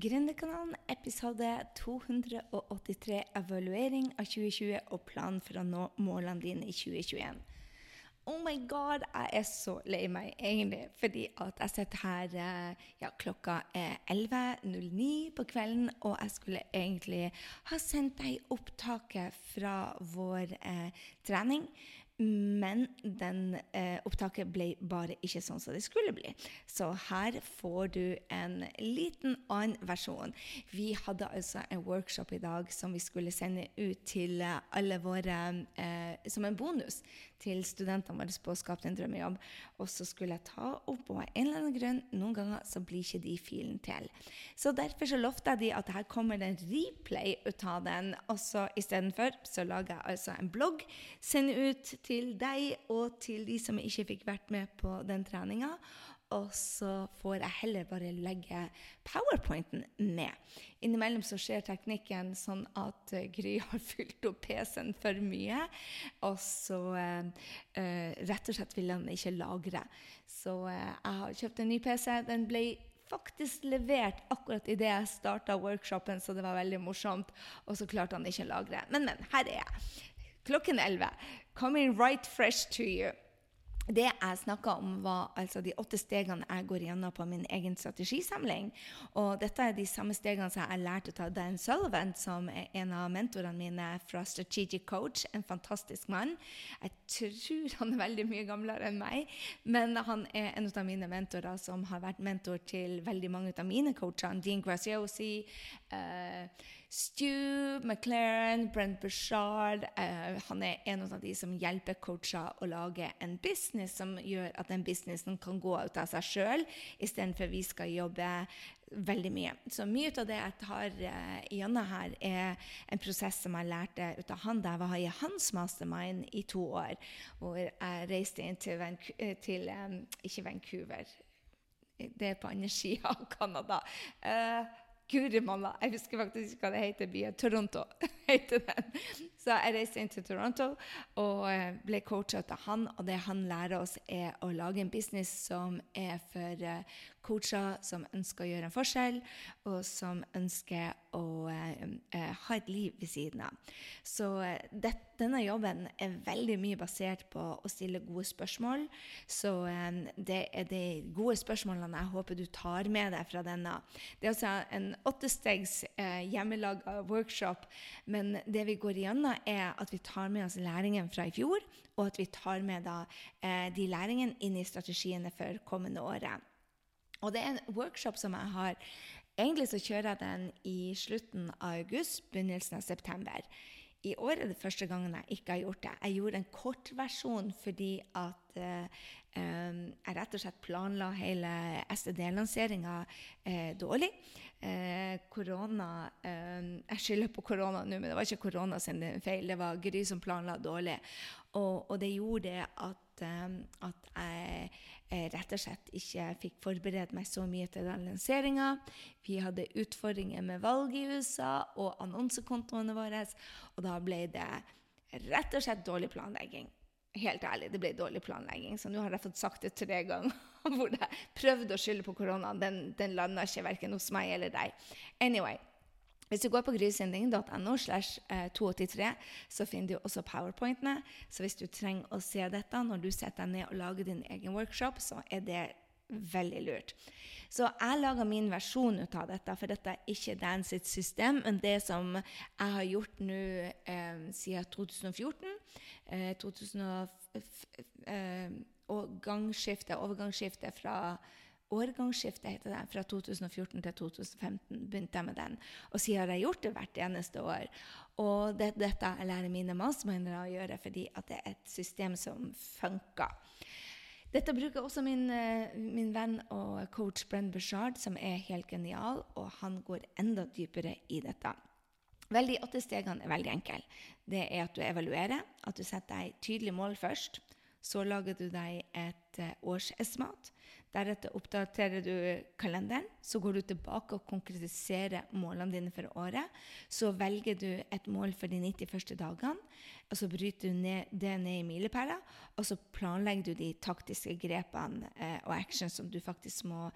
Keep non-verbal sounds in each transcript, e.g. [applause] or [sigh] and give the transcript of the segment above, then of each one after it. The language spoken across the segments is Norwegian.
Gründerkanalen, episode 283, evaluering av 2020 og plan for å nå målene dine i 2021. Oh my god, jeg er så lei meg egentlig, fordi at jeg sitter her eh, ja, klokka er 11.09 på kvelden, og jeg skulle egentlig ha sendt deg opptaket fra vår eh, trening. Men den eh, opptaket ble bare ikke sånn som det skulle bli. Så her får du en liten annen versjon. Vi hadde altså en workshop i dag som vi skulle sende ut til alle våre eh, som en bonus til studentene våre på å skape din drømmejobb. Og så skulle jeg ta opp, og av en eller annen grunn, noen ganger så blir ikke de filen til. Så derfor så lovte jeg de at her kommer det en replay ut av den. Og så istedenfor så lager jeg altså en blogg, sender ut til deg og til de som ikke fikk vært med på den treninga. Og så får jeg heller bare legge powerpointen ned. Innimellom så skjer teknikken sånn at uh, Gry har [laughs] fylt opp PC-en for mye. Og så uh, uh, rett og slett vil han ikke lagre. Så jeg har kjøpt en ny PC. Den ble faktisk levert akkurat idet jeg starta workshopen, så det var veldig morsomt. Og så klarte han ikke å lagre. Men, men, her er jeg. Klokken 11. Coming right fresh to you. Det jeg snakka om, var altså de åtte stegene jeg går gjennom på min egen strategisamling. Og dette er de samme stegene som jeg lærte av Dan Sullivan, som er en av mentorene mine fra Strategic Coach. En fantastisk mann. Jeg tror han er veldig mye gamlere enn meg, men han er en av mine mentorer som har vært mentor til veldig mange av mine coacher. Dean Graziosi, uh, Stu McLaren, Brent Bushard. Uh, han er en av de som hjelper coacher å lage en business som gjør at den businessen kan gå ut av seg sjøl, istedenfor vi skal jobbe veldig mye. Så mye av det jeg tar uh, gjennom her, er en prosess som jeg lærte ut av han da jeg var i hans mastermind i to år, hvor jeg reiste inn til, Vancouver, eh, til um, Ikke Vancouver, det er på andre sida av Canada. Uh, Guri malla, jeg husker faktisk ikke hva det heter byen. Toronto [laughs] heter den. Så jeg reiste inn til Toronto og eh, ble coacha av han. Og det han lærer oss, er å lage en business som er for eh, coacher som ønsker å gjøre en forskjell, og som ønsker å uh, ha et liv ved siden av. Så det, denne jobben er veldig mye basert på å stille gode spørsmål. Så det er de gode spørsmålene jeg håper du tar med deg fra denne. Det er altså en åttestegs eh, hjemmelaga workshop, men det vi går igjennom, er at vi tar med oss læringen fra i fjor, og at vi tar med da, eh, de læringene inn i strategiene for kommende året. Og det er en workshop som jeg har Egentlig så kjører jeg den i slutten av august, begynnelsen av september. I år er det første gangen jeg ikke har gjort det. Jeg gjorde en kortversjon fordi at um, jeg rett og slett planla hele STD-lanseringa uh, dårlig. Uh, korona Jeg skylder på korona nå, men det var ikke korona sin feil. Det var Gry som planla dårlig. Og, og det gjorde at at jeg rett og slett ikke fikk forberedt meg så mye til den lanseringa. Vi hadde utfordringer med valg i USA og annonsekontoene våre, og da ble det rett og slett dårlig planlegging. Helt ærlig, det ble dårlig planlegging. Så nå har jeg fått sagt det tre ganger. [laughs] Hvor jeg prøvde å skylde på koronaen. Den, den landa ikke verken hos meg eller deg. Anyway, hvis du går på grysynding.no, slash 283, eh, så finner du også powerpointene. Så hvis du trenger å se dette når du setter deg ned og lager din egen workshop, så er det veldig lurt. Så jeg lager min versjon ut av dette, for dette er ikke Dan sitt system, men det som jeg har gjort nå eh, siden 2014 eh, 2000, eh, og gangskifte, overgangsskiftet fra årgangsskifte heter det, fra 2014 til 2015 begynte jeg med den. Og siden har jeg gjort det hvert eneste år. Og det, dette jeg lærer mine mastermindere å gjøre fordi at det er et system som funker. Dette bruker også min, eh, min venn og coach Brenn Bushard, som er helt genial, og han går enda dypere i dette. Vel, de åtte stegene er veldig enkle. Det er at du evaluerer, at du setter deg tydelige mål først. Så lager du deg et eh, årsestimat. Deretter oppdaterer du kalenderen. Så går du tilbake og konkretiserer målene dine for året. Så velger du et mål for de 90 første dagene. og Så bryter du ned, det ned i milepæler, og så planlegger du de taktiske grepene eh, og actions som du faktisk må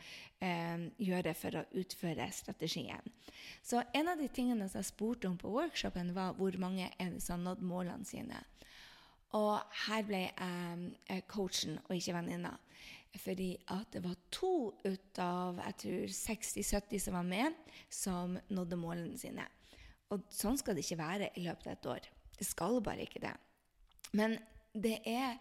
eh, gjøre for å utføre strategien. Så en av de tingene som jeg spurte om på workshopen, var hvor mange som har nådd målene sine. Og her ble jeg eh, coachen og ikke venninna. Fordi at det var to ut av jeg tror 60-70 som var med, som nådde målene sine. Og sånn skal det ikke være i løpet av et år. Det skal bare ikke det. Men det er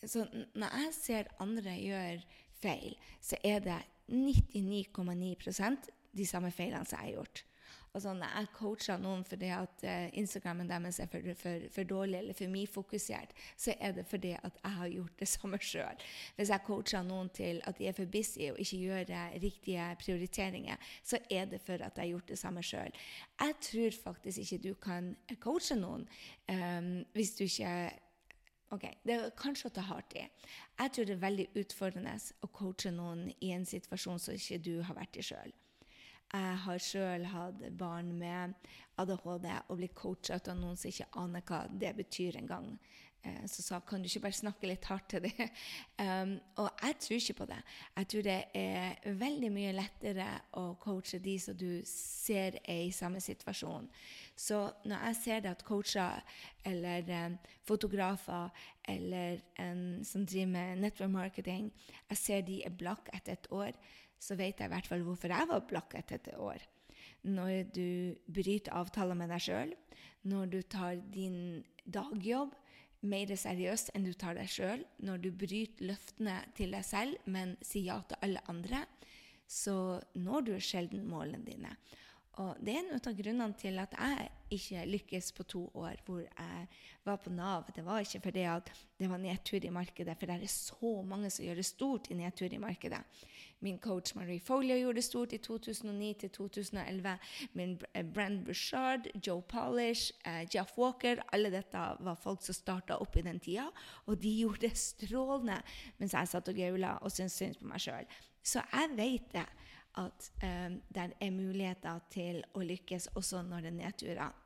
så Når jeg ser andre gjøre feil, så er det 99,9% de samme feilene som jeg har gjort. Altså, jeg coacher noen fordi at uh, Instagrammen deres er for, for, for, dårlig eller for mye fokusert, så er det fordi at jeg har gjort det [laughs] samme sjøl. Hvis jeg coacher noen til at de er for busy og ikke gjør riktige prioriteringer, så er det for at jeg har gjort det samme sjøl. Jeg tror faktisk ikke du kan coache noen um, hvis du ikke Ok, Det er kanskje å ta hardt i. Jeg tror det er veldig utfordrende å coache noen i en situasjon som ikke du har vært i sjøl. Jeg har sjøl hatt barn med ADHD og blitt coacha av noen som ikke aner hva det betyr engang. Eh, så sa kan du ikke bare snakke litt hardt til dem? [laughs] Um, og jeg tror ikke på det. Jeg tror det er veldig mye lettere å coache de som du ser er i samme situasjon. Så når jeg ser det at coacher eller um, fotografer eller en som driver med network marketing, jeg ser de er blakk etter et år, så vet jeg i hvert fall hvorfor jeg var blakk etter et år. Når du bryter avtaler med deg sjøl, når du tar din dagjobb mer seriøst enn du tar deg sjøl, når du bryter løftene til deg selv, men sier ja til alle andre, så når du sjelden målene dine. Og det er en av grunnene til at jeg ikke lykkes på to år hvor jeg var på Nav. Det var ikke fordi at det var nedtur i markedet, for det er så mange som gjør det stort i nedtur i markedet. Min coach Marie Folio gjorde det stort i 2009 til 2011. Min eh, Brand Bushard, Joe Polish, uh, Jeff Walker Alle dette var folk som starta opp i den tida. Og de gjorde det strålende mens jeg satt og gaula og syntes synd på meg sjøl. Så jeg vet det at um, det er muligheter til å lykkes også når det er nedturer.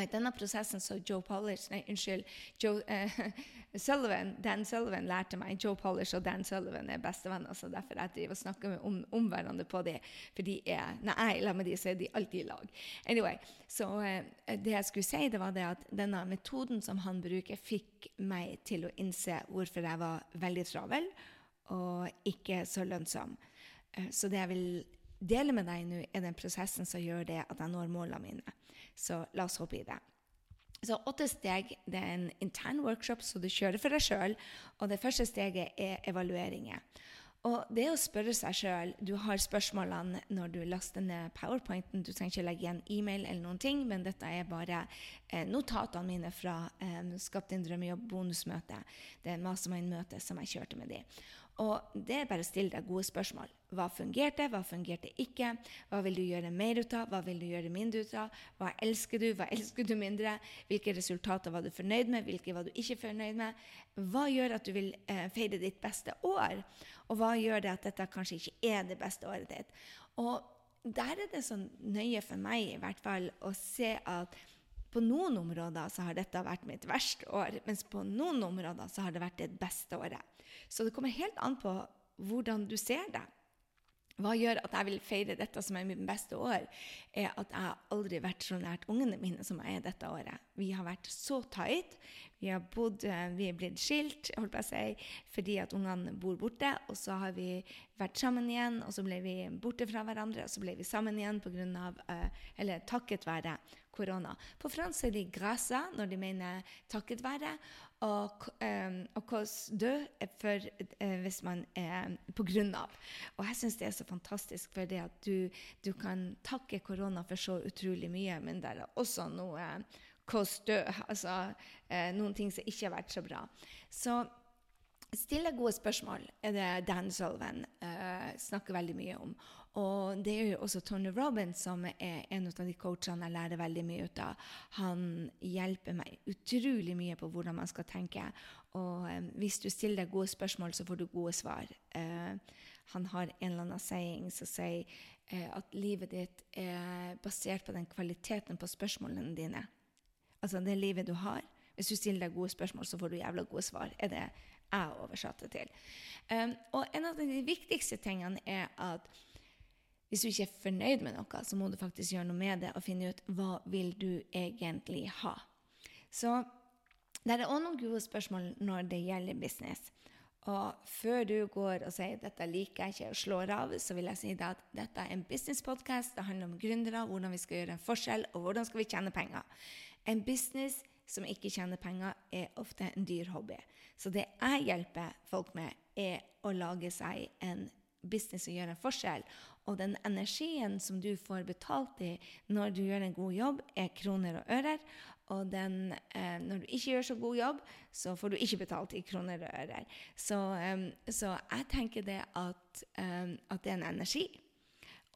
I denne prosessen så Joe Polish Nei, unnskyld. Joe, uh, [laughs] Sullivan, Dan Sullivan lærte meg Joe Polish og Dan Sullivan er bestevenner. så Derfor jeg driver og snakker om, om hverandre på det. For de er, når jeg er sammen med dem, så er de alltid i lag. Anyway, så uh, Det jeg skulle si, det var det at denne metoden som han bruker, fikk meg til å innse hvorfor jeg var veldig travel og ikke så lønnsom. Uh, så det jeg vil dele med deg nå, er den prosessen som gjør det at jeg når målene mine. Så la oss hoppe i det. Så åtte steg det er en intern workshop så du kjører for deg sjøl. Og det første steget er evalueringer. Og det å spørre seg sjøl Du har spørsmålene når du laster ned powerpointen. Du trenger ikke legge igjen e-mail, eller noen ting, men dette er bare eh, notatene mine fra eh, Skapp din drømmejobb-bonusmøte. Det er mastermind-møte som jeg kjørte med de. Og det er bare å stille deg gode spørsmål. Hva fungerte, hva fungerte ikke? Hva vil du gjøre mer ut av? Hva vil du gjøre mindre ut av? Hva elsker du, hva [laughs] elsker du mindre? Hvilke resultater var du fornøyd med, hvilke var du ikke fornøyd med? Hva gjør at du vil eh, feire ditt beste år? Og hva gjør det at dette kanskje ikke er det beste året ditt? Og der er det så nøye for meg i hvert fall å se at på noen områder så har dette vært mitt verste år, mens på noen områder så har det vært det beste året. Så det kommer helt an på hvordan du ser det. Hva gjør at jeg vil feire dette som er mitt beste år, er at jeg aldri har vært så nært ungene mine som jeg er dette året. Vi har vært så tight. Vi, har bodd, eh, vi er blitt skilt holdt på å si, fordi at ungene bor borte. Og så har vi vært sammen igjen, og så ble vi borte fra hverandre. Og så ble vi sammen igjen på grunn av, uh, eller takket være korona. På fransk er de 'grasa' når de mener takket være og, og cause dø for, uh, hvis man er på grunn av. Og jeg syns det er så fantastisk, for det at du, du, kan takke korona for så utrolig mye, men det er også noe cause dø, [laughs] altså uh, noen ting som ikke har vært så bra. Så Stille gode spørsmål er det Dan Sullivan uh, snakker veldig mye om. Og det er jo også Tony Robins som er en av de coachene jeg lærer veldig mye ut av. Han hjelper meg utrolig mye på hvordan man skal tenke. Og eh, hvis du stiller deg gode spørsmål, så får du gode svar. Eh, han har en eller annen saying som sier eh, at livet ditt er basert på den kvaliteten på spørsmålene dine. Altså det livet du har. Hvis du stiller deg gode spørsmål, så får du jævla gode svar. er det jeg oversatte til. Um, og en av de viktigste tingene er at hvis du ikke er fornøyd med noe, så må du faktisk gjøre noe med det og finne ut hva vil du egentlig ha. Så det er òg noen gode spørsmål når det gjelder business. Og før du går og sier 'dette liker jeg ikke' og slår av, så vil jeg si at dette er en businesspodkast. Det handler om gründere, hvordan vi skal gjøre en forskjell, og hvordan skal vi tjene penger. En business som ikke tjener penger, er ofte en dyr hobby. Så det jeg hjelper folk med, er å lage seg en business og gjøre en forskjell. Og den energien som du får betalt i når du gjør en god jobb, er kroner og ører. Og den, eh, når du ikke gjør så god jobb, så får du ikke betalt i kroner og ører. Så, um, så, jeg tenker det at, um, at, det er en energi.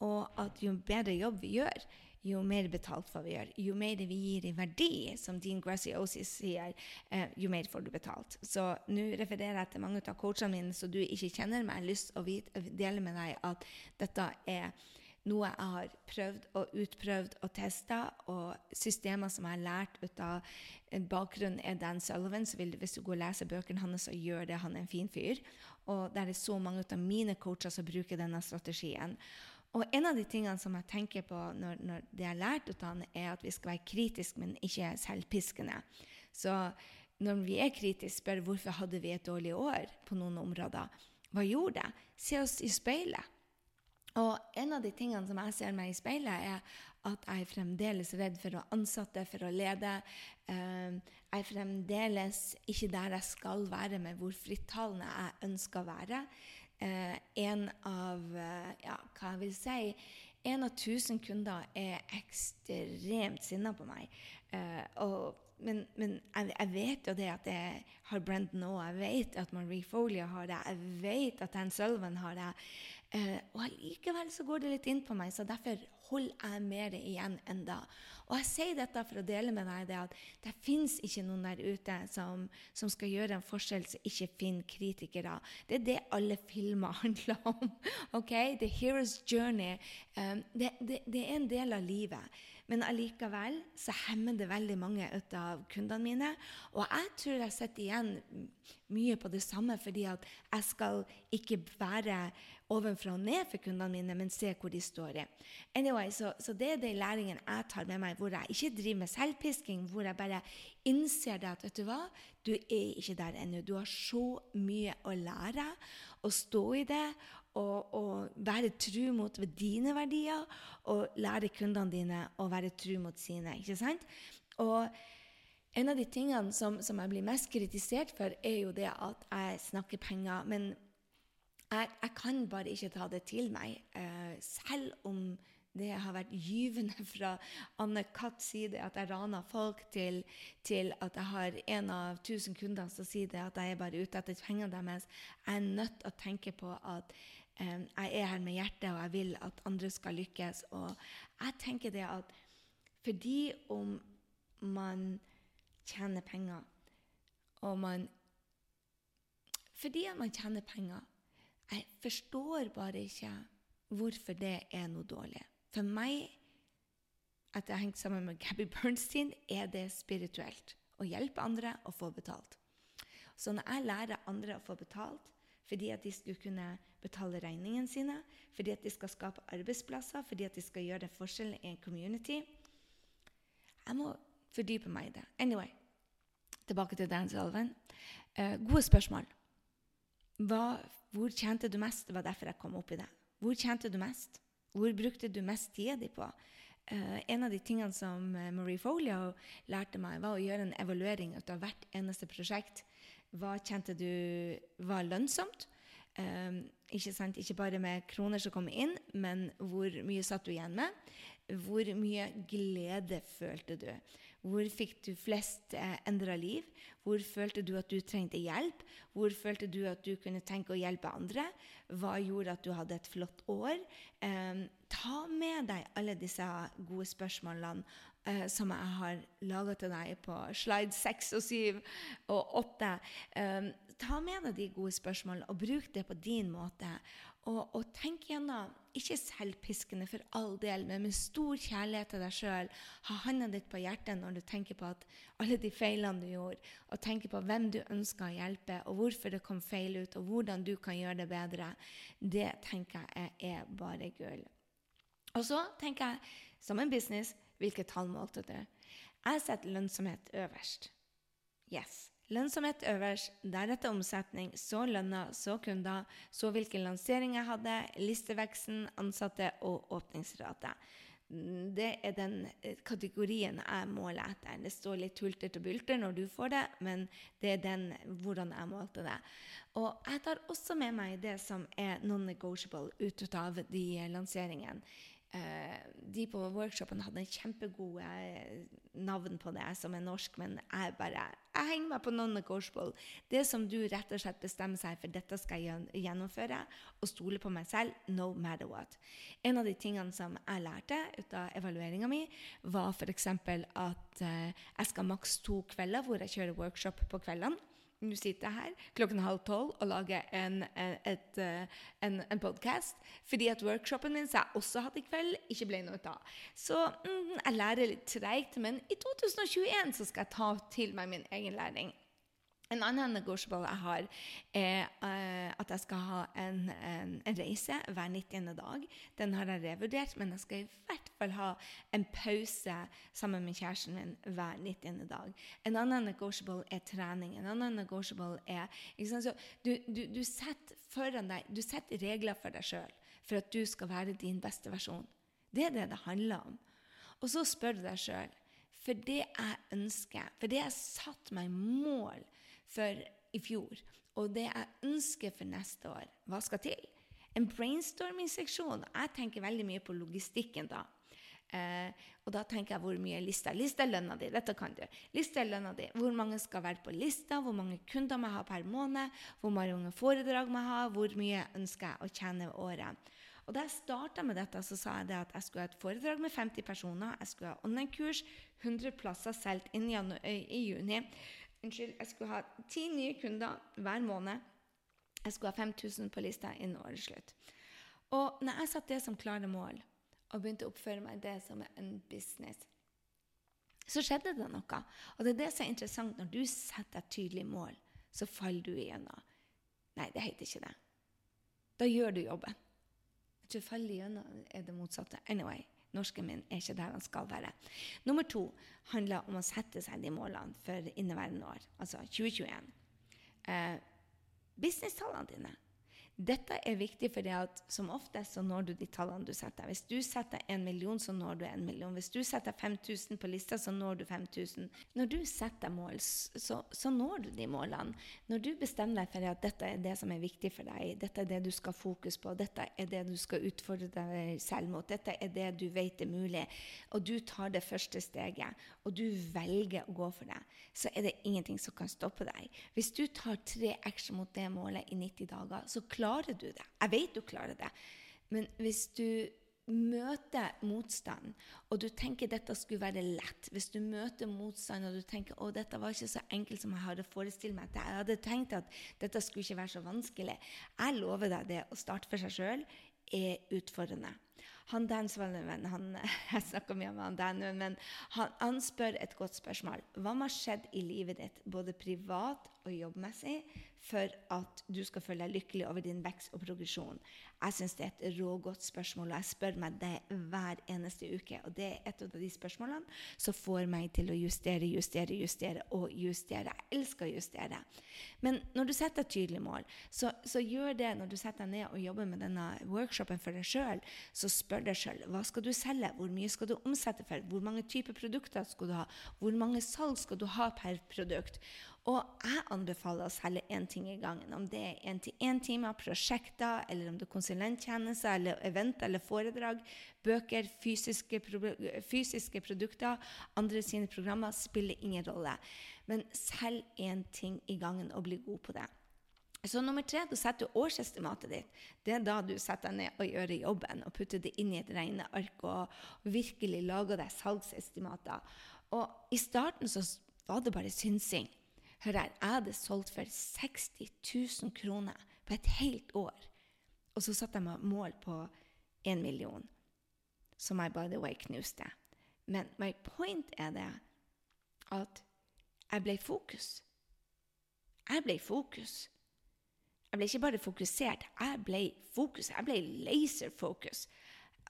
Og at jo bedre jobb vi gjør, jo mer betalt får vi gjøre. Jo mer vi gir i verdi, som Dean Graziosi sier, eh, jo mer får du betalt. Så nå refererer jeg til mange av coachene mine så du ikke kjenner, men jeg har lyst til å dele med deg at dette er noe jeg har prøvd og utprøvd og testa, og systemer som jeg har lært ut av bakgrunnen er Dan Sullivan. så vil, Hvis du går og leser bøkene hans, så gjør det. Han er en fin fyr. Og det er så mange av mine coacher som bruker denne strategien. Og en av de tingene som jeg tenker på når, når det jeg har lært av han, er at vi skal være kritiske, men ikke selvpiskende. Så når vi er kritiske, spør hvorfor hadde vi et dårlig år på noen områder. Hva gjorde det? Se oss i speilet. Og en av de tingene som jeg ser meg i speilet, er at jeg er fremdeles redd for å ansatte, for å lede. Uh, jeg er fremdeles ikke der jeg skal være, med hvor frittalende jeg ønsker å være. Uh, en av uh, ja, hva jeg vil si en av tusen kunder er ekstremt sinna på meg. og men, men jeg, jeg, vet jo det at jeg har Brendan òg. Jeg vet at Marie Folia har det. Jeg vet at Dan Sullivan har det. Eh, og allikevel så går det litt inn på meg, så derfor holder jeg mer igjen enda. Og jeg sier dette for å dele med deg det at det fins ikke noen der ute som, som, skal gjøre en forskjell, som ikke finner kritikere. Det er det alle filmer [laughs] handler om. ok? The hero's journey. Um, det, det, det er en del av livet. Men allikevel så hemmer det veldig mange ut av kundene mine. Og jeg tror jeg sitter igjen mye på det samme, fordi at jeg skal ikke være ovenfra og ned for kundene mine, men se hvor de står i. Anyway, så, så det er den læringen jeg tar med meg, hvor jeg ikke driver med selvpisking, hvor jeg bare innser det at vet du hva, du er ikke der ennå. Du har så mye å lære, å stå i det og, og være tru mot dine verdier og lære kundene dine å være tru mot sine. ikke sant? Og en av de tingene som, som, jeg blir mest kritisert for, er jo det at jeg snakker penger. Men jeg, jeg kan bare ikke ta det til meg. Uh, selv om det har vært gyvende [laughs] fra Anne Katts side at jeg raner folk, til, til, at jeg har en av tusen kunder som sier det at jeg er bare ute etter pengene deres. Jeg er nødt til å tenke på at jeg er her med hjertet, og jeg vil at andre skal lykkes. Og jeg tenker det at fordi om man tjener penger, og man Fordi man tjener penger Jeg forstår bare ikke hvorfor det er noe dårlig. For meg, at jeg har hengt sammen med Gabby Bernstein, er det spirituelt. Å hjelpe andre å få betalt. Så når jeg lærer andre å få betalt fordi at de skulle kunne betale regningene sine, fordi at de skal skape arbeidsplasser, fordi at de skal gjøre den forskjellen i en community Jeg må fordype meg i det. Anyway, tilbake til Dan salven. Uh, gode spørsmål. Hva, hvor tjente du mest? Det var derfor jeg kom opp i det. Hvor tjente du mest? Hvor brukte du mest tida di på? Uh, en av de tingene som eh, Marie Folio lærte meg, var å gjøre en evaluering av hvert eneste prosjekt. Hva kjente du var lønnsomt? Um, ikke, sant? ikke bare med kroner som kom inn, men hvor mye satt du igjen med? Hvor mye glede følte du? Hvor fikk du flest eh, endra liv? Hvor følte du at du trengte hjelp? Hvor følte du at du kunne tenke å hjelpe andre? Hva gjorde at du hadde et flott år? Um, ta med deg alle disse gode spørsmålene uh, som jeg har laga til deg på slide 6 og 7 og 8. ta med deg de gode spørsmålene og bruk det på din måte. Og, og tenk gjennom, ikke selvpiskende for all del, men med stor kjærlighet til deg sjøl. Ha hånda ditt på hjertet når du tenker på at alle de feilene du gjorde, og tenker på hvem du ønsker å hjelpe, og hvorfor det kom feil ut, og hvordan du kan gjøre det bedre. Det tenker jeg er bare gull. Og så tenker jeg, som en business, hvilke tall målte du? Jeg setter lønnsomhet øverst. Yes. Lønnsomhet øverst, deretter omsetning, så lønna, så kunder, så hvilken lansering jeg hadde, listeveksten, ansatte og åpningsrate. Det er den eh, kategorien jeg måler etter. Det står litt hulter til bulter når du får det, men det er den, hvordan jeg målte det. Og jeg tar også med meg det som er non-negotiable ut av de lanseringene. Eh, de på workshopen hadde en kjempegode eh, navn på det som er norsk, men jeg bare jeg henger meg på non-negotiable. Det som du rett og slett bestemmer seg for dette skal jeg gjennomføre, og stole på meg selv no matter what. En av de tingene som jeg lærte ut av evalueringa mi, var f.eks. at uh, jeg skal maks to kvelder hvor jeg kjører workshop på kveldene. Nå sitter jeg her klokken halv tolv og lager en, et, eh, en, en podkast fordi at workshopen min som jeg også hadde i kveld, ikke ble noe av. Så mm, jeg lærer litt treigt, men i 2021 så skal jeg ta til meg min egen læring. En annen negotiable jeg har, er uh, at jeg skal ha en, en, en, reise hver 90. dag. Den har jeg revurdert, men jeg skal i hvert fall ha en pause sammen med kjæresten min hver 90. dag. En annen negotiable er trening. En annen negotiable er du, du, du, setter deg, du setter regler for deg sjøl for at du skal være din beste versjon. Det er det det handler om. Og så spør du deg sjøl for det jeg ønsker, for det jeg satte meg mål for i fjor, og det jeg ønsker for neste år, hva skal til? En brainstorming-seksjon. Jeg tenker veldig mye på logistikken da. Eh, og da tenker jeg hvor mye lista Lista er lønna di. Dette kan du. Lista er lønna di. Hvor mange skal være på lista? Hvor mange kunder må jeg ha per måned? Hvor mange foredrag må jeg ha? Hvor mye ønsker jeg å tjene året? Og Da jeg starta med dette, så sa jeg at jeg skulle ha et foredrag med 50 personer. Jeg skulle ha online-kurs, 100 plasser solgt inn i juni. Unnskyld, jeg skulle ha ti nye kunder hver måned. Jeg skulle ha 5000 på lista innen årets slutt. Og når jeg satte det som klare mål, og begynte å oppføre meg det som en business, så skjedde det noe. Og det er det som er interessant. Når du setter et tydelig mål, så faller du igjennom. Nei, det heter ikke det. Da gjør du jobben. Jeg du faller igjennom, er det motsatte. Anyway. Norsken min er ikke der han skal være. Nummer to handler om å sette seg de målene for inneværende år, altså 2021. Eh, Businesstallene dine. Dette er viktig fordi at som oftest så når du de tallene du setter. Hvis du setter en million, så når du en million. Hvis du setter 5000 på lista, så når du 5000. Når du setter mål, så, så, når du de målene. Når du bestemmer deg for at dette er det som er viktig for deg, dette er det du skal fokus på, dette er det du skal utfordre deg selv mot, dette er det du vet er mulig, og du tar det første steget, og du velger å gå for det, så er det ingenting som kan stoppe deg. Hvis du tar tre action mot det målet i 90 dager, så klarer klarer du det. Jeg vet du klarer det. Men hvis du møter motstand, og du tenker dette skulle være lett Hvis du møter motstand og du tenker å, dette var ikke så enkelt som jeg hadde forestilt meg Jeg hadde tenkt at dette skulle ikke være så vanskelig. Jeg lover deg det. Å starte for seg sjøl er utfordrende. Han Dan Svalven, han, [laughs] jeg snakker mye om han Dan, men han, han spør et godt spørsmål. Hva har skjedd i livet ditt, både privat og jobbmessig, for at du skal føle deg lykkelig over din vekst og progresjon? Jeg syns det er et rågodt spørsmål, og jeg spør meg det hver eneste uke. Og det er et av de spørsmålene som får meg til å justere, justere, justere og justere. Jeg elsker å justere. Men når du setter et tydelig mål, så, så gjør det når du setter deg ned og jobber med denne workshopen for deg sjøl, så spør deg sjøl hva skal du selge, hvor mye skal du omsette for, hvor mange typer produkter skal du ha, hvor mange salg skal du ha per produkt. Og jeg anbefaler å selge én ting i gangen. Om det er én-til-én-timer, prosjekter, eller om det er konsulenttjenester, eller event eller foredrag, bøker, fysiske, fysiske produkter, andre sine programmer, spiller ingen rolle. Men selg én ting i gangen og bli god på det. Så nummer tre, da setter du årsestimatet ditt. Det er da du setter deg ned og gjør jobben og putter det inn i et regneark og virkelig lager deg salgsestimater. Og i starten så var det bare synsing. Hør her, jeg hadde solgt for 60 000 kroner på et helt år. Og så satte jeg meg mål på 1 million, som jeg by the way knuste. Men my point er det at jeg ble fokus. Jeg ble fokus. Jeg ble ikke bare fokusert, jeg ble fokus. Jeg ble laserfokus.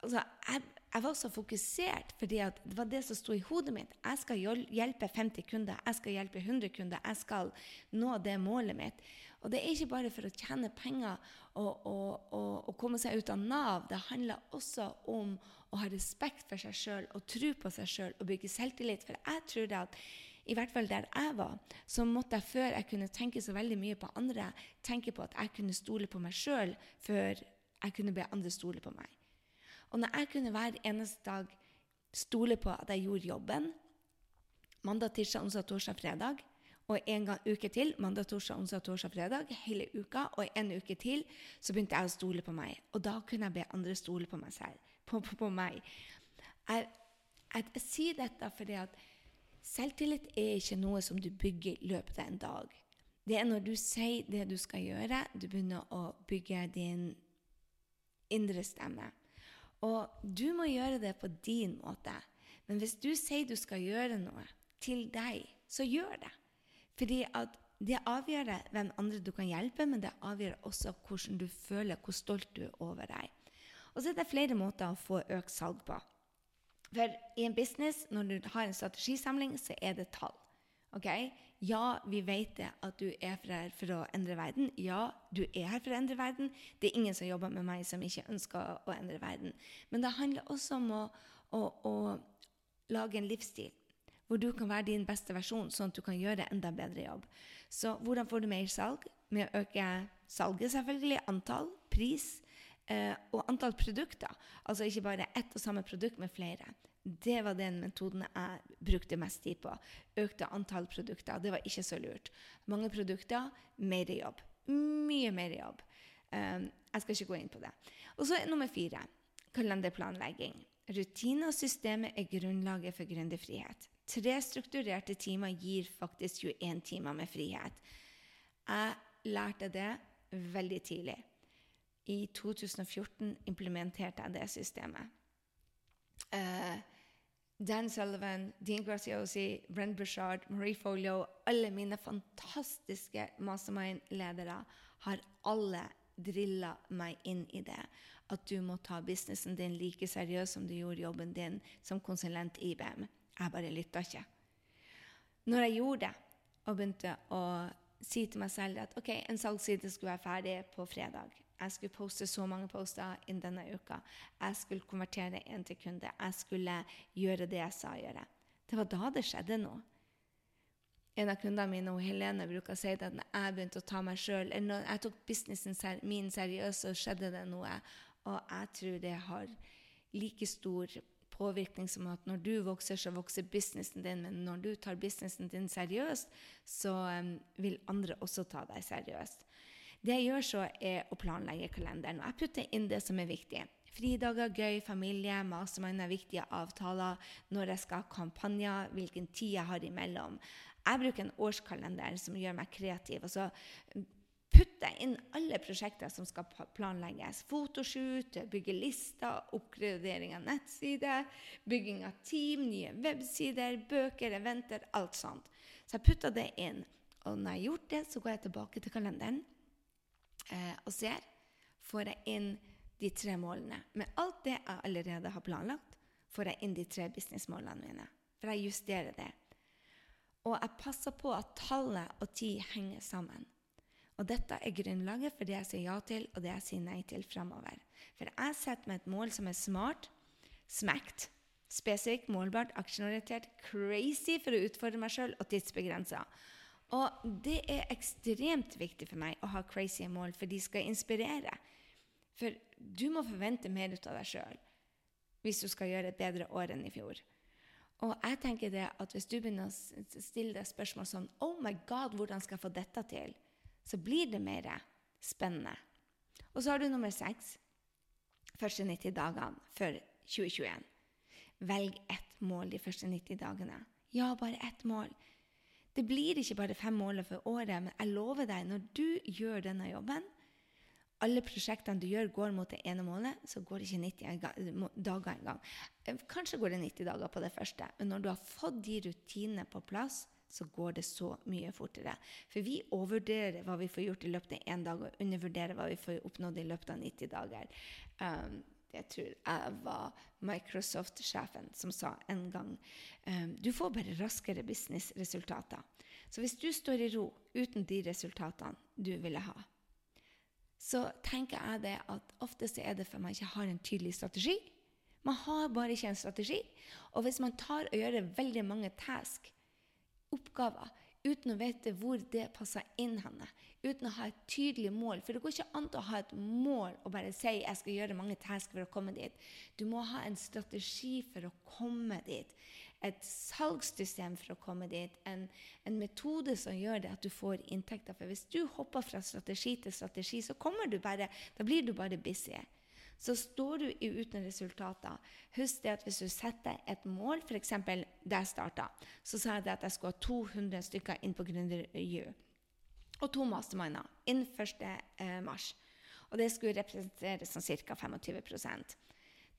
Altså, jeg, jeg, var så fokusert fordi det var det som sto i hodet mitt. Jeg skal hjelpe 50 kunder, jeg skal hjelpe 100 kunder, jeg skal nå det målet mitt. Og det er ikke bare for å tjene penger og, og, og, og komme seg ut av Nav. Det handler også om å ha respekt for seg sjøl og tro på seg sjøl og bygge selvtillit. For jeg tror at i hvert fall der jeg var, så måtte jeg før jeg kunne tenke så veldig mye på andre, tenke på at jeg kunne stole på meg sjøl før jeg kunne be andre stole på meg. Og når jeg kunne hver eneste dag stole på at jeg gjorde jobben mandag, tirsdag, onsdag, torsdag, fredag, og en gang uke til mandag, torsdag, onsdag, torsdag, fredag, hele uka, og en uke til så begynte jeg å stole på meg. Og da kunne jeg be andre stole på meg selv. På, på, på meg. Jeg, jeg, jeg sier dette fordi at Selvtillit er ikke noe som du bygger i løpet av en dag. Det er når du sier det du skal gjøre, du begynner å bygge din indre stemme. Og du må gjøre det på din måte. Men hvis du sier du skal gjøre noe til deg, så gjør det. Fordi at det avgjør hvem andre du kan hjelpe, men det avgjør også hvordan du føler, hvor stolt du er over deg. Og så er det flere måter å få økt salg på. For i en business, når du har en strategisamling, så er det tall. Ok? Ja, vi vet det at du er her for å endre verden. Ja, du er her for å endre verden. Det er ingen som jobber med meg som ikke ønsker å endre verden. Men det handler også om å, å, å lage en livsstil hvor du kan være din beste versjon, sånn at du kan gjøre enda bedre jobb. Så hvordan får du mer salg? Med å øke salget, selvfølgelig. Antall, pris eh, og antall produkter. Altså ikke bare ett og samme produkt, men flere. Det var den metoden jeg brukte mest tid på. Økte antall produkter. Det var ikke så lurt. Mange produkter, mer jobb. Mye mer jobb. Um, jeg skal ikke gå inn på det. Og så er nummer fire kalenderplanlegging. Rutiner og systemet er grunnlaget for gründerfrihet. Tre strukturerte timer gir faktisk 21 timer med frihet. Jeg lærte det veldig tidlig. I 2014 implementerte jeg det systemet. Uh, Dan Sullivan, Dean Graziosi, Brent Bushard, Marie Folio Alle mine fantastiske mastermind-ledere har alle drilla meg inn i det. At du må ta businessen din like seriøst som du gjorde jobben din som konsulent i IBM. Jeg bare lytta ikke. Når jeg gjorde det og begynte å si til meg selv at ok, en salgsside skulle være ferdig på fredag jeg skulle poste så mange poster innen denne uka. Jeg skulle konvertere én til kunde. Jeg skulle gjøre det jeg sa å gjøre. Det var da det skjedde noe. En av kundene mine, og Helene, bruker å si at når jeg begynte å ta meg sjøl Når jeg tok businessen min seriøst, så skjedde det noe. Og jeg tror det har like stor påvirkning som at når du vokser, så vokser businessen din. Men når du tar businessen din seriøst, så um, vil andre også ta deg seriøst. Det jeg gjør så, er å planlegge kalenderen. Og jeg putter inn det som er viktig. Fridager, gøy, familie, mastermind er viktige avtaler, når jeg skal ha kampanjer, hvilken tid jeg har imellom. Jeg bruker en årskalender som gjør meg kreativ. og så putter jeg inn alle prosjekter som skal planlegges. Fotoshoot, bygge lister, oppgradering av nettsider, bygging av team, nye websider, bøker, eventer, alt sånt. Så jeg putter det inn. Og når jeg har gjort det, så går jeg tilbake til kalenderen eh, og ser, får jeg inn de tre målene. Med alt det jeg allerede har planlagt, får jeg inn de tre businessmålene mine. For jeg justerer det. Og jeg passer på at tallet og tid henger sammen. Og dette er grunnlaget for det jeg sier ja til, og det jeg sier nei til framover. For jeg setter meg et mål som er smart, smekt, spesifikt, målbart, aksjeorientert, crazy for å utfordre meg sjøl og tidsbegrensa. Og det er ekstremt viktig for meg å ha crazy mål, for de skal inspirere. For du må forvente mer ut av deg sjøl hvis du skal gjøre et bedre år enn i fjor. Og jeg tenker det at hvis du begynner å stille deg spørsmål sånn Oh my God, hvordan skal jeg få dette til? Så blir det mer spennende. Og så har du nummer seks. Første 90 dagene før 2021. Velg ett mål de første 90 dagene. Ja, bare ett mål. Det blir ikke bare fem måler for året, men jeg lover deg, når du gjør denne jobben, alle prosjektene du gjør, går mot det ene målet, så går det ikke 90 dager engang. Eh, kanskje går det 90 dager på det første, men når du har fått de rutinene på plass, så går det så mye fortere. For vi overvurderer hva vi får gjort i løpet av én dag, og undervurderer hva vi får oppnådd i løpet av 90 dager. Um, jeg tror jeg var Microsoft-sjefen som sa en gang um, du får bare raskere businessresultater. Så hvis du står i ro uten de resultatene du ville ha, så tenker jeg det at ofte så er det for man ikke har en tydelig strategi. Man har bare ikke en strategi. Og hvis man tar og gjør veldig mange task, oppgaver, uten å vite hvor det passer inn henne, uten å ha et tydelig mål. For det går ikke an å ha et mål og bare si jeg skal gjøre mange task for å komme dit. Du må ha en strategi for å komme dit. Et salgssystem for å komme dit. En, en metode som gjør det at du får inntekter. For hvis du hopper fra strategi til strategi, så du bare, da blir du bare busy så står du uten resultater. Husk det at hvis du setter et mål, f.eks. da jeg starta, så sa jeg at jeg skulle ha 200 stykker inn på GründerU. Og to masterminder innen 1. Eh, mars. Og det skulle representere sånn ca. 25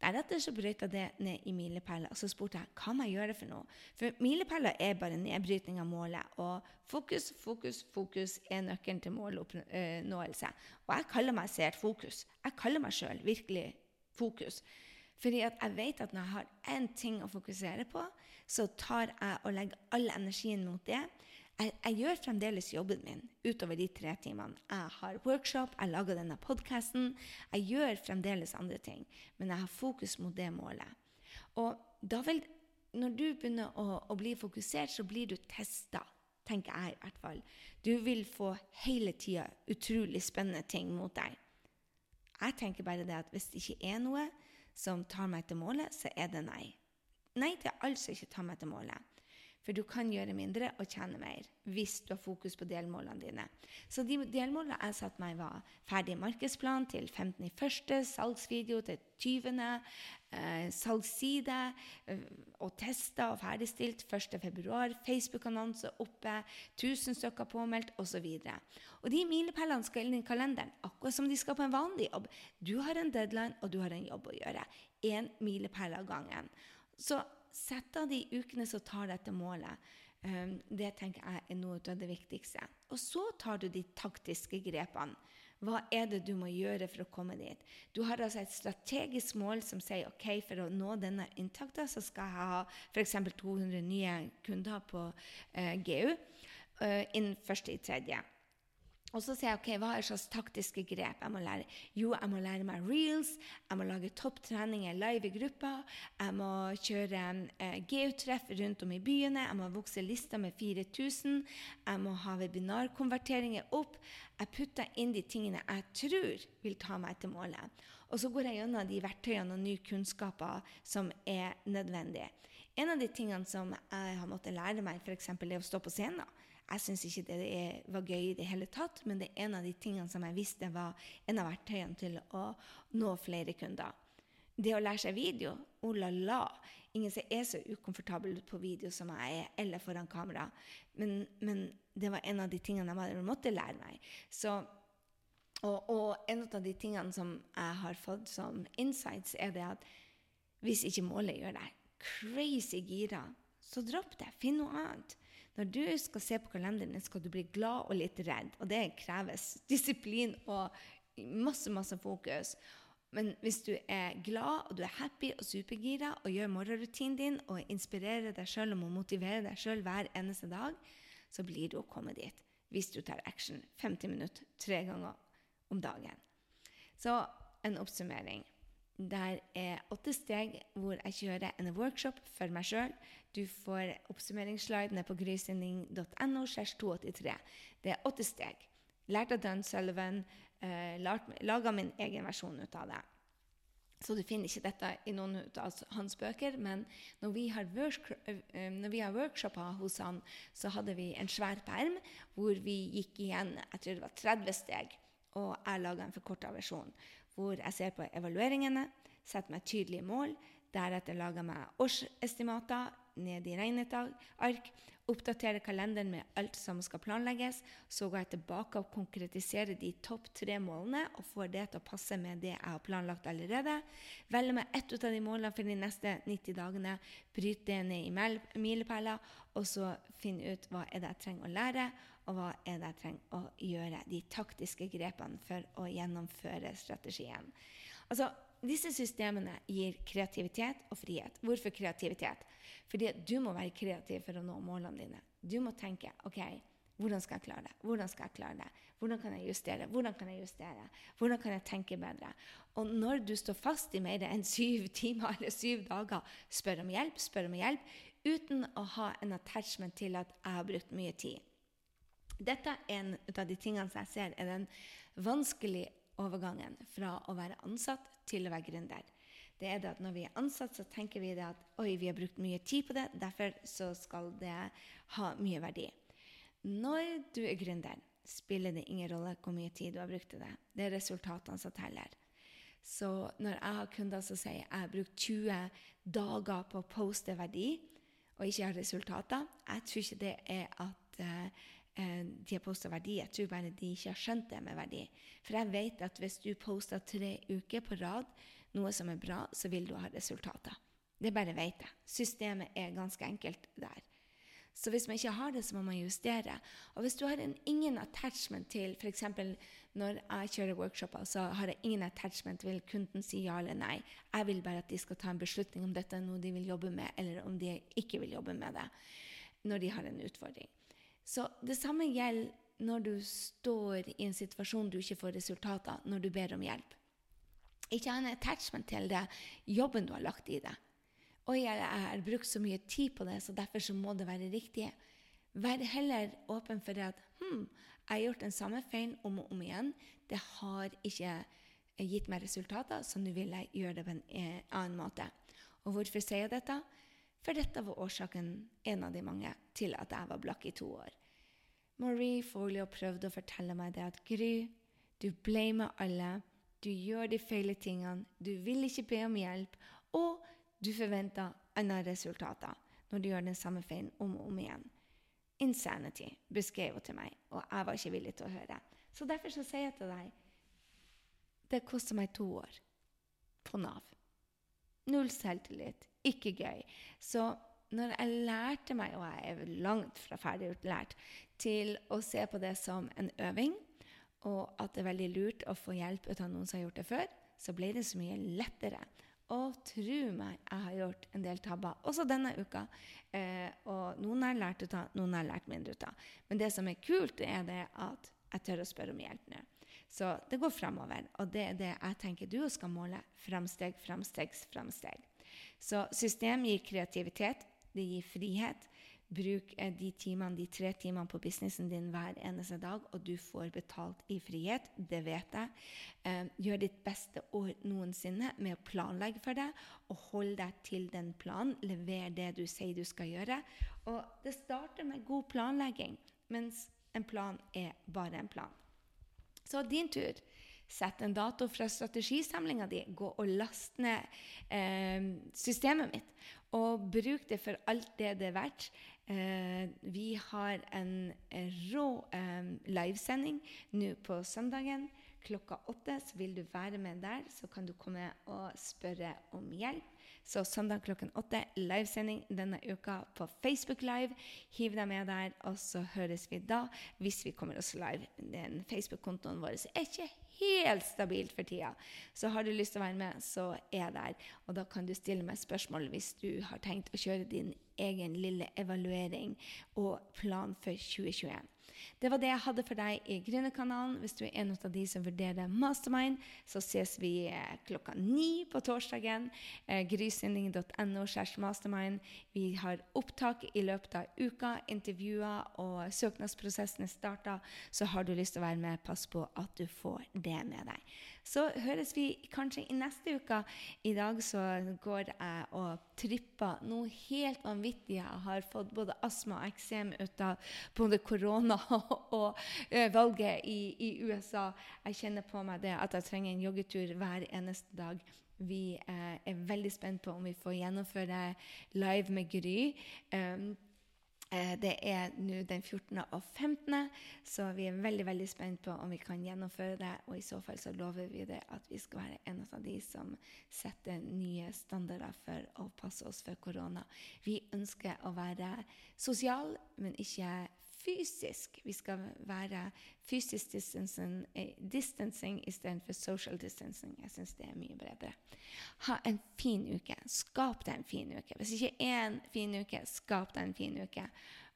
Deretter så jeg det ned i milepæler, og så spurte jeg hva må jeg gjøre for noe. For milepæler er bare nedbrytning av målet, og fokus, fokus, fokus er nøkkelen til måloppnåelse. Og jeg kaller meg seert fokus. Jeg kaller meg sjøl virkelig fokus. Fordi at jeg vet at når jeg har én ting å fokusere på, så tar jeg og legger all energien mot det jeg, jeg, gjør fremdeles jobben min utover de tre timene. Jeg har workshop, jeg lager denne podkasten. Jeg gjør fremdeles andre ting, men jeg har fokus mot det målet. Og da vil, når du begynner å, å bli fokusert, så blir du testa, tenker jeg i hvert fall. Du vil få hele tida utrolig spennende ting mot deg. Jeg tenker bare det at hvis det ikke er noe som tar meg til målet, så er det nei. Nei til alt som ikke tar meg til målet. For du kan gjøre mindre og tjene mer hvis du har fokus på delmålene dine. Så de delmålene jeg satte meg, var ferdig markedsplan til 15.1., salgsvideo til 20., eh, salgsside eh, og testa og ferdigstilt 1.2., Facebook-annonse oppe, 1000 stykker påmeldt osv. Og, og de milepælene skal inn i kalenderen, akkurat som de skal på en vanlig jobb. Du har en deadline, og du har en jobb å gjøre. Én milepæl av gangen. Så Sett av de ukene som tar dette målet. Um, det tenker jeg er noe av det viktigste. Og så tar du de taktiske grepene. Hva er det du må gjøre for å komme dit? Du har altså et strategisk mål som sier ok, for å nå denne inntakta, så skal jeg ha f.eks. 200 nye kunder på uh, GU uh, innen 1.3. Og så sier jeg ok, hva er slags taktiske grep jeg må lære? Jo, jeg må lære meg reels, jeg må lage topptreninger live i gruppa, jeg må kjøre eh, geotreff rundt om i byene, jeg må vokse lista med 4000, jeg må ha webinarkonverteringer opp. Jeg putter inn de tingene jeg tror vil ta meg til målet. Og så går jeg gjennom de verktøyene og nye kunnskaper som er nødvendige. En av de tingene som jeg har måttet lære meg, f.eks. er å stå på scenen. Jeg syns ikke det var gøy i det hele tatt, men det er en av de tingene som jeg visste var en av verktøyene til å nå flere kunder. Det å lære seg video, oh la la. Ingen som er så ukomfortabel på video som jeg er, eller foran kamera. Men, men det var en av de tingene jeg måtte lære meg. Så, og, og, en av de tingene som jeg har fått som insights, er det at hvis ikke målet gjør deg crazy gira, så dropp det. Finn noe annet. Når du skal se på kalenderen, skal du bli glad og litt redd. Og det kreves [laughs] disiplin og masse, masse fokus. Men hvis du er glad og du er happy og supergira og gjør morgenrutinen din og inspirerer deg sjøl og må motivere deg sjøl hver eneste dag, så blir du å komme dit hvis du tar action 50 minutter tre ganger om dagen. Så en oppsummering. Der er åtte steg hvor jeg kjører en workshop for meg sjøl du får oppsummeringsslidene på grysynding.no. Det er åtte steg. Lært av Dan Sullivan. Eh, Laga min egen versjon ut av det. Så du finner ikke dette i noen av hans bøker. Men når vi har, work, har workshopa hos han, så hadde vi en svær perm hvor vi gikk igjen jeg tror det var 30 steg. Og jeg laga en forkorta versjon hvor jeg ser på evalueringene, setter meg tydelige mål, deretter lager meg årsestimater, ned i regneark, oppdaterer kalenderen med alt som skal planlegges. Så går jeg tilbake og konkretiserer de topp tre målene og får det til å passe med det jeg har planlagt allerede. Velger meg ett av de målene for de neste 90 dagene, bryter det ned i milepæler, og så finner ut hva er det jeg trenger å lære, og hva er det jeg trenger å gjøre. De taktiske grepene for å gjennomføre strategien. Altså, disse systemene gir kreativitet og frihet. Hvorfor kreativitet? Fordi du må være kreativ for å nå målene dine. Du må tenke OK, hvordan skal jeg klare det? Hvordan skal jeg klare det? Hvordan kan jeg justere? Hvordan kan jeg justere? Hvordan kan jeg tenke bedre? Og når du står fast i mer enn syv timer eller syv dager, spør om hjelp, spør om hjelp, uten å ha en attachment til at jeg har brukt mye tid. Dette er en av de tingene som jeg ser er den vanskelige overgangen fra å være ansatt til å være gründer. Det er det at Når vi er ansatt, så tenker vi det at oi, vi har brukt mye tid på det, derfor så skal det ha mye verdi. Når du er gründer, spiller det ingen rolle hvor mye tid du har brukt til det. Det er resultatene som teller. Så når jeg har kunder som sier jeg har brukt 20 dager på å poste verdi, og ikke har resultater, jeg tror ikke det er at uh, de har posta verdi. Jeg tror bare de ikke har skjønt det med verdi. For jeg vet at hvis du poster tre uker på rad noe som er bra, så vil du ha resultater. Det bare vet jeg. Systemet er ganske enkelt der. Så hvis man ikke har det, så må man justere. Og hvis du har en, ingen attachment til f.eks. når jeg kjører workshoper, så har jeg ingen attachment til kunden si ja eller nei. Jeg vil bare at de skal ta en beslutning om dette er noe de vil jobbe med, eller om de ikke vil jobbe med det når de har en utfordring. Så det samme gjelder når du står i en situasjon du ikke får resultater, når du ber om hjelp. Ikke ha en attachment til det, jobben du har lagt i det. Oi, jeg har brukt så mye tid på det, så derfor så må det være riktig. Vær heller åpen for det at hm, jeg har gjort den samme feilen om og om igjen. Det har ikke gitt meg resultater, så nå vil jeg gjøre det på en eh, annen måte. Og hvorfor sier jeg dette? For dette var årsaken, en av de mange, til at jeg var blakk i to år. Marie Folio prøvde å fortelle meg det at Gry, du blamer alle. Du gjør de feile tingene. Du vil ikke be om hjelp. Og du forventer andre resultater når du gjør den samme feilen om og om igjen. Insanity beskrev hun til meg, og jeg var ikke villig til å høre. Så derfor så sier jeg til deg det koster meg to år på Nav. Null selvtillit, ikke gøy. Så når jeg lærte meg, og jeg er langt fra ferdig lært, til å se på det som en øving, og at det er veldig lurt å få hjelp ut av noen som har gjort det før, så ble det så mye lettere. Og tro meg, jeg har gjort en del tabber også denne uka. Eh, og noen har lært ut av, noen har lært mindre ut av. Men det som er kult, er det at jeg tør å spørre om hjelp nå. Så det går fremover. Og det er det jeg tenker du skal måle. Fremsteg, fremsteg, fremsteg. Så system gir kreativitet, det gir frihet. Bruk eh, de timene, de tre timene på businessen din hver eneste dag, og du får betalt i frihet. Det vet jeg. Eh, gjør ditt beste år noensinne med å planlegge for deg, og hold deg til den planen. Lever det du sier du skal gjøre. Og det starter med god planlegging, mens en plan er bare en plan. Så din tur. Sett en dato fra strategisamlinga di. Gå og last ned eh, systemet mitt. Og bruk det for alt det det er verdt. Eh, vi har en rå eh, livesending nå på søndagen klokka åtte. Så vil du være med der, så kan du komme og spørre om hjelp. Så søndag klokken åtte, livesending denne uka på Facebook Live. Hiv deg med der, og så høres vi da hvis vi kommer oss live. Den Facebook-kontoen vår er ikke helt stabilt for tida. Så har du lyst til å være med, så er jeg der. Og da kan du stille meg spørsmål hvis du har tenkt å kjøre din egen lille evaluering og plan for 2021. Det var det jeg hadde for deg i Gründerkanalen. Hvis du er en av de som vurderer Mastermind, så ses vi eh, klokka ni på torsdagen. Eh, Grysynding.no mastermind. Vi har opptak i løpet av uka, intervjuer, og søknadsprosessen er starta. Så har du lyst til å være med, pass på at du får det med deg. Så høres vi kanskje i neste uke. I dag så går jeg og tripper noe helt vanvittig. Jeg har fått både astma og eksem ut av både korona [laughs] og valget i, i, USA. Jeg kjenner på meg det at jeg trenger en joggetur hver eneste dag. Vi eh, er veldig spent på om vi får gjennomføre live med Gry. Det er nå den 14. og 15., så vi er veldig veldig spent på om vi kan gjennomføre det. Og i så fall så lover vi det at vi skal være en av de som setter nye standarder for å passe oss for korona. Vi ønsker å være sosiale, men ikke fysisk. Vi skal være fysisk distancing, eh, distancing istedenfor social distancing. Jeg syns det er mye bedre. Ha en fin uke. Skap deg en fin uke. Hvis ikke én fin uke, skap deg en fin uke.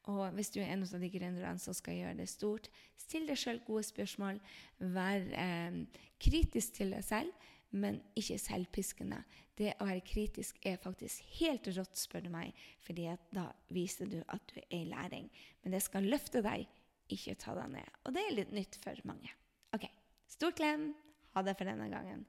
Og hvis du er en av de gründerne som skal gjøre det stort, still deg sjøl gode spørsmål. Vær eh, kritisk til deg selv men ikke selvpiskende. Det å være kritisk er faktisk helt rått, spør du meg, fordi da viser du at du er i læring. Men det skal løfte deg, ikke ta deg ned. Og det er litt nytt for mange. OK. Stor klem. Ha det for denne gangen.